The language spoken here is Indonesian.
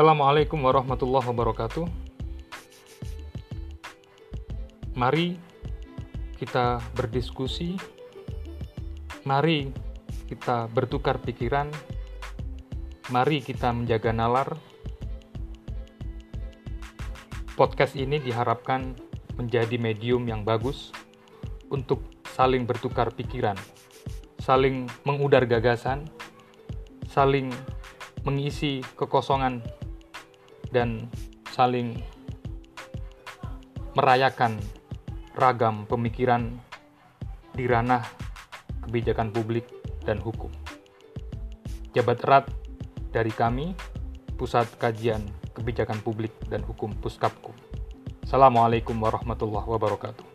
Assalamualaikum warahmatullahi wabarakatuh. Mari kita berdiskusi. Mari kita bertukar pikiran. Mari kita menjaga nalar. Podcast ini diharapkan menjadi medium yang bagus untuk saling bertukar pikiran, saling mengudar gagasan, saling mengisi kekosongan dan saling merayakan ragam pemikiran di ranah kebijakan publik dan hukum. Jabat erat dari kami, Pusat Kajian Kebijakan Publik dan Hukum Puskapku. Assalamualaikum warahmatullahi wabarakatuh.